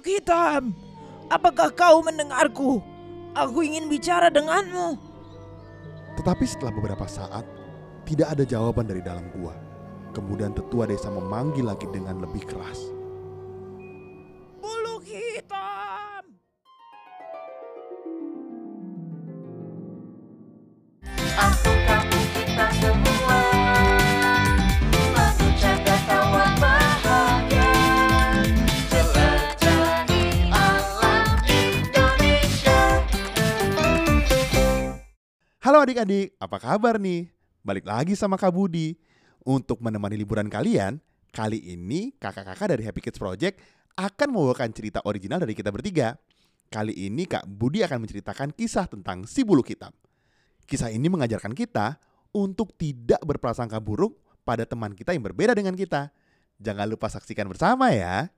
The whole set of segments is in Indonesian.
Buluk hitam, apakah kau mendengarku? Aku ingin bicara denganmu. Tetapi setelah beberapa saat, tidak ada jawaban dari dalam gua. Kemudian tetua desa memanggil lagi dengan lebih keras. Adik-adik, apa kabar nih? Balik lagi sama Kak Budi. Untuk menemani liburan kalian, kali ini kakak-kakak dari Happy Kids Project akan membawakan cerita original dari kita bertiga. Kali ini Kak Budi akan menceritakan kisah tentang si bulu hitam. Kisah ini mengajarkan kita untuk tidak berprasangka buruk pada teman kita yang berbeda dengan kita. Jangan lupa saksikan bersama ya.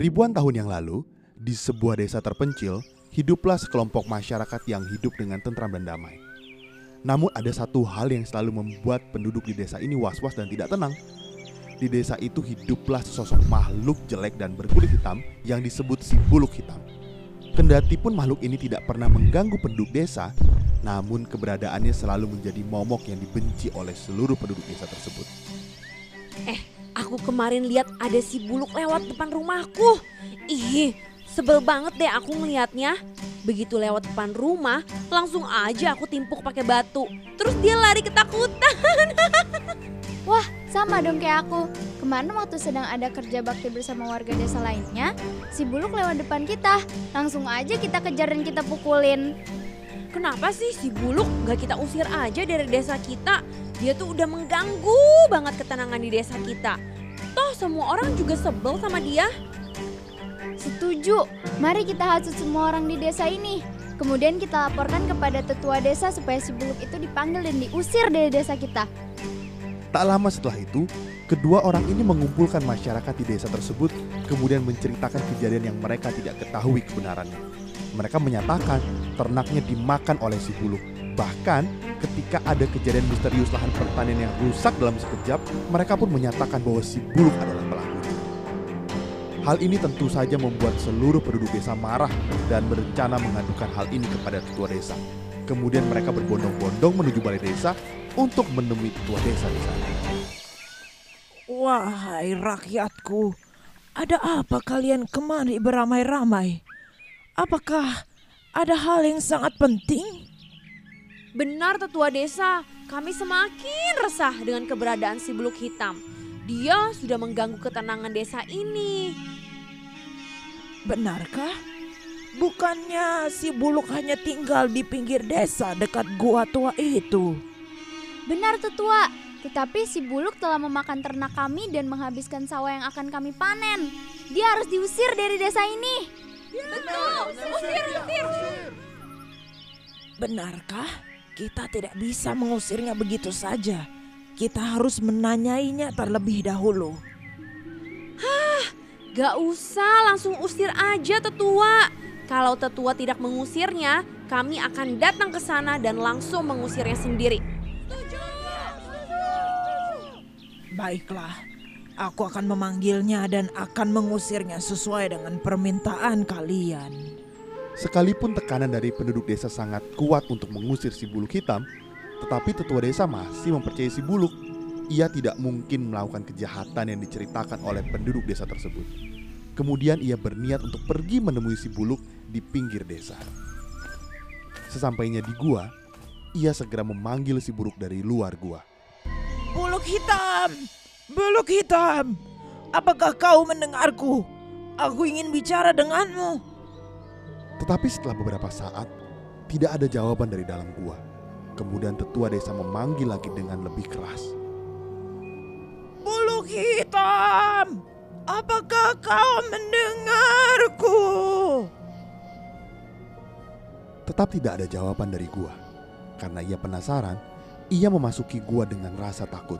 Ribuan tahun yang lalu, di sebuah desa terpencil, hiduplah sekelompok masyarakat yang hidup dengan tentram dan damai. Namun ada satu hal yang selalu membuat penduduk di desa ini was-was dan tidak tenang. Di desa itu hiduplah sesosok makhluk jelek dan berkulit hitam yang disebut si buluk hitam. Kendati pun makhluk ini tidak pernah mengganggu penduduk desa, namun keberadaannya selalu menjadi momok yang dibenci oleh seluruh penduduk desa tersebut. Aku kemarin lihat ada si buluk lewat depan rumahku. Ih, sebel banget deh aku ngelihatnya. Begitu lewat depan rumah, langsung aja aku timpuk pakai batu. Terus dia lari ketakutan. Wah, sama dong kayak aku. Kemarin waktu sedang ada kerja bakti bersama warga desa lainnya, si Buluk lewat depan kita. Langsung aja kita kejar dan kita pukulin. Kenapa sih si buluk gak kita usir aja dari desa kita? Dia tuh udah mengganggu banget ketenangan di desa kita. Toh semua orang juga sebel sama dia. Setuju, mari kita hasut semua orang di desa ini. Kemudian kita laporkan kepada tetua desa supaya si Buluk itu dipanggil dan diusir dari desa kita. Tak lama setelah itu, kedua orang ini mengumpulkan masyarakat di desa tersebut, kemudian menceritakan kejadian yang mereka tidak ketahui kebenarannya. Mereka menyatakan ternaknya dimakan oleh si buluk. Bahkan ketika ada kejadian misterius lahan pertanian yang rusak dalam sekejap, mereka pun menyatakan bahwa si buluk adalah. Hal ini tentu saja membuat seluruh penduduk desa marah dan berencana mengadukan hal ini kepada ketua desa. Kemudian mereka berbondong-bondong menuju balai desa untuk menemui ketua desa di sana. Wahai rakyatku, ada apa kalian kemari beramai-ramai? Apakah ada hal yang sangat penting? Benar tetua desa, kami semakin resah dengan keberadaan si buluk hitam. Dia sudah mengganggu ketenangan desa ini. Benarkah? Bukannya si buluk hanya tinggal di pinggir desa dekat gua tua itu? Benar tetua, tetapi si Buluk telah memakan ternak kami dan menghabiskan sawah yang akan kami panen. Dia harus diusir dari desa ini. Betul, usir, usir. Benarkah? Kita tidak bisa mengusirnya begitu saja. Kita harus menanyainya terlebih dahulu. Gak usah, langsung usir aja tetua. Kalau tetua tidak mengusirnya, kami akan datang ke sana dan langsung mengusirnya sendiri. Baiklah, aku akan memanggilnya dan akan mengusirnya sesuai dengan permintaan kalian. Sekalipun tekanan dari penduduk desa sangat kuat untuk mengusir si buluk hitam, tetapi tetua desa masih mempercayai si buluk. Ia tidak mungkin melakukan kejahatan yang diceritakan oleh penduduk desa tersebut. Kemudian ia berniat untuk pergi menemui si buluk di pinggir desa. Sesampainya di gua, ia segera memanggil si buluk dari luar gua. Buluk hitam! Buluk hitam! Apakah kau mendengarku? Aku ingin bicara denganmu. Tetapi setelah beberapa saat, tidak ada jawaban dari dalam gua. Kemudian tetua desa memanggil lagi dengan lebih keras. Buluk hitam! Apakah kau mendengarku? Tetap tidak ada jawaban dari gua. Karena ia penasaran, ia memasuki gua dengan rasa takut.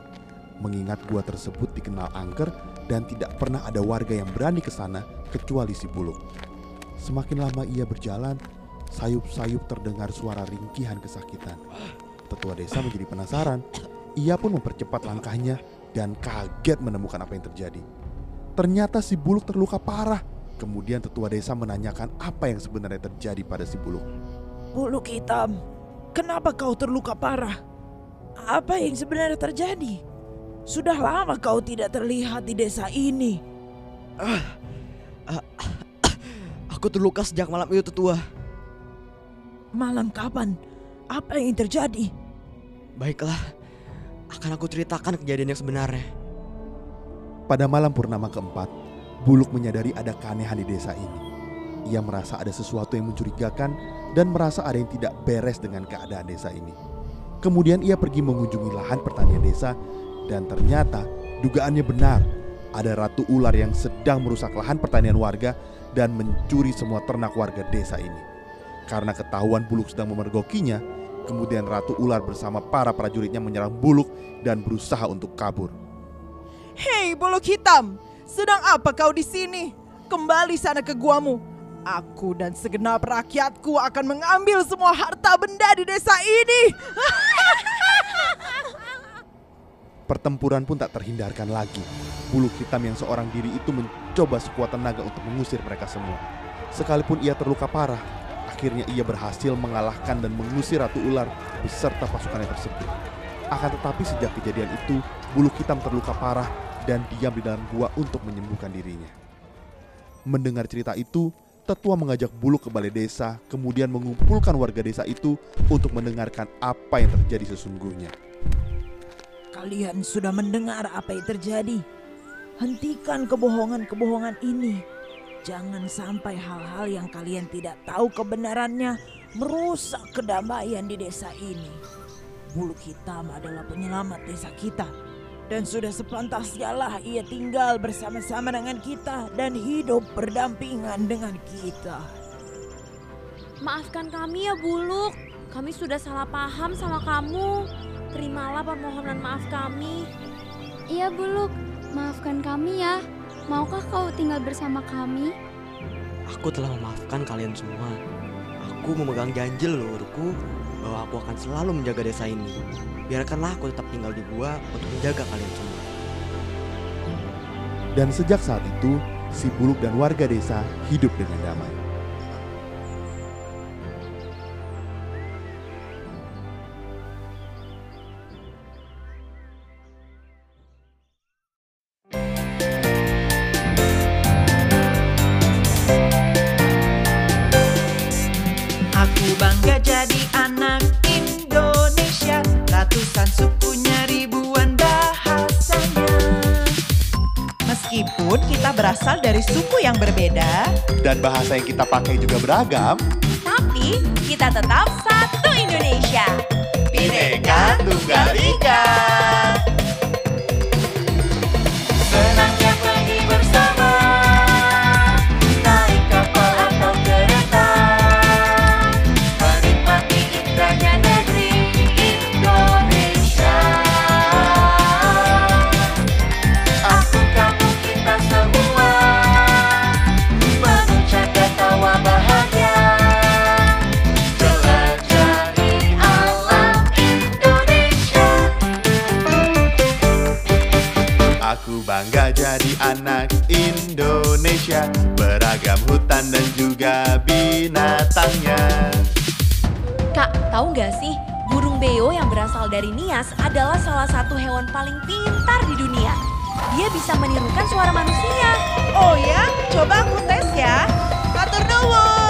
Mengingat gua tersebut dikenal angker dan tidak pernah ada warga yang berani ke sana kecuali si buluk. Semakin lama ia berjalan, sayup-sayup terdengar suara ringkihan kesakitan. Tetua desa menjadi penasaran. Ia pun mempercepat langkahnya dan kaget menemukan apa yang terjadi. Ternyata si Buluk terluka parah. Kemudian tetua desa menanyakan apa yang sebenarnya terjadi pada si Buluk. Buluk hitam, kenapa kau terluka parah? Apa yang sebenarnya terjadi? Sudah lama kau tidak terlihat di desa ini. Aku terluka sejak malam itu tetua. Malam kapan? Apa yang terjadi? Baiklah, akan aku ceritakan kejadian yang sebenarnya. Pada malam purnama keempat, Buluk menyadari ada keanehan di desa ini. Ia merasa ada sesuatu yang mencurigakan dan merasa ada yang tidak beres dengan keadaan desa ini. Kemudian ia pergi mengunjungi lahan pertanian desa dan ternyata dugaannya benar. Ada ratu ular yang sedang merusak lahan pertanian warga dan mencuri semua ternak warga desa ini. Karena ketahuan Buluk sedang memergokinya, kemudian ratu ular bersama para prajuritnya menyerang Buluk dan berusaha untuk kabur. Hei Buluk Hitam, sedang apa kau di sini? Kembali sana ke guamu. Aku dan segenap rakyatku akan mengambil semua harta benda di desa ini. Pertempuran pun tak terhindarkan lagi. Bulu hitam yang seorang diri itu mencoba sekuat tenaga untuk mengusir mereka semua. Sekalipun ia terluka parah, akhirnya ia berhasil mengalahkan dan mengusir Ratu Ular beserta pasukannya tersebut. Akan tetapi sejak kejadian itu, bulu hitam terluka parah dan diam di dalam gua untuk menyembuhkan dirinya. Mendengar cerita itu, tetua mengajak bulu ke balai desa, kemudian mengumpulkan warga desa itu untuk mendengarkan apa yang terjadi sesungguhnya. Kalian sudah mendengar apa yang terjadi. Hentikan kebohongan-kebohongan ini. Jangan sampai hal-hal yang kalian tidak tahu kebenarannya merusak kedamaian di desa ini. Bulu hitam adalah penyelamat desa kita. Dan sudah sepantasnya lah ia tinggal bersama-sama dengan kita dan hidup berdampingan dengan kita. Maafkan kami ya Buluk, kami sudah salah paham sama kamu. Terimalah permohonan maaf kami. Iya Buluk, maafkan kami ya. Maukah kau tinggal bersama kami? Aku telah memaafkan kalian semua. Aku memegang janji leluhurku bahwa aku akan selalu menjaga desa ini. Biarkanlah aku tetap tinggal di gua untuk menjaga kalian semua. Dan sejak saat itu, si Buluk dan warga desa hidup dengan damai. Aku bangga jadi anak Indonesia Ratusan sukunya ribuan bahasanya Meskipun kita berasal dari suku yang berbeda Dan bahasa yang kita pakai juga beragam. Tapi kita tetap satu Indonesia. Bineka Tunggal Ika. Binatangnya Kak, tahu nggak sih? Burung beo yang berasal dari Nias adalah salah satu hewan paling pintar di dunia. Dia bisa menirukan suara manusia. Oh ya, coba aku tes ya Matur nuwun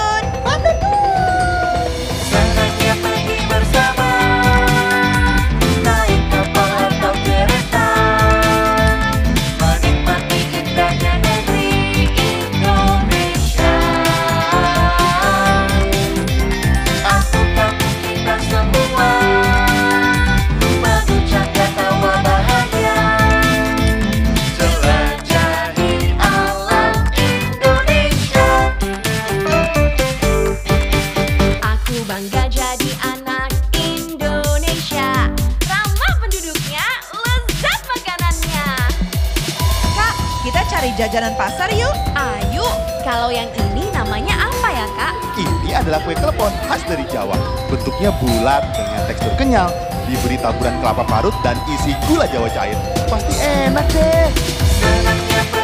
jajanan pasar yuk Ayo, kalau yang ini namanya apa ya kak? Ini adalah kue klepon khas dari Jawa Bentuknya bulat dengan tekstur kenyal diberi taburan kelapa parut dan isi gula jawa cair. Pasti enak deh.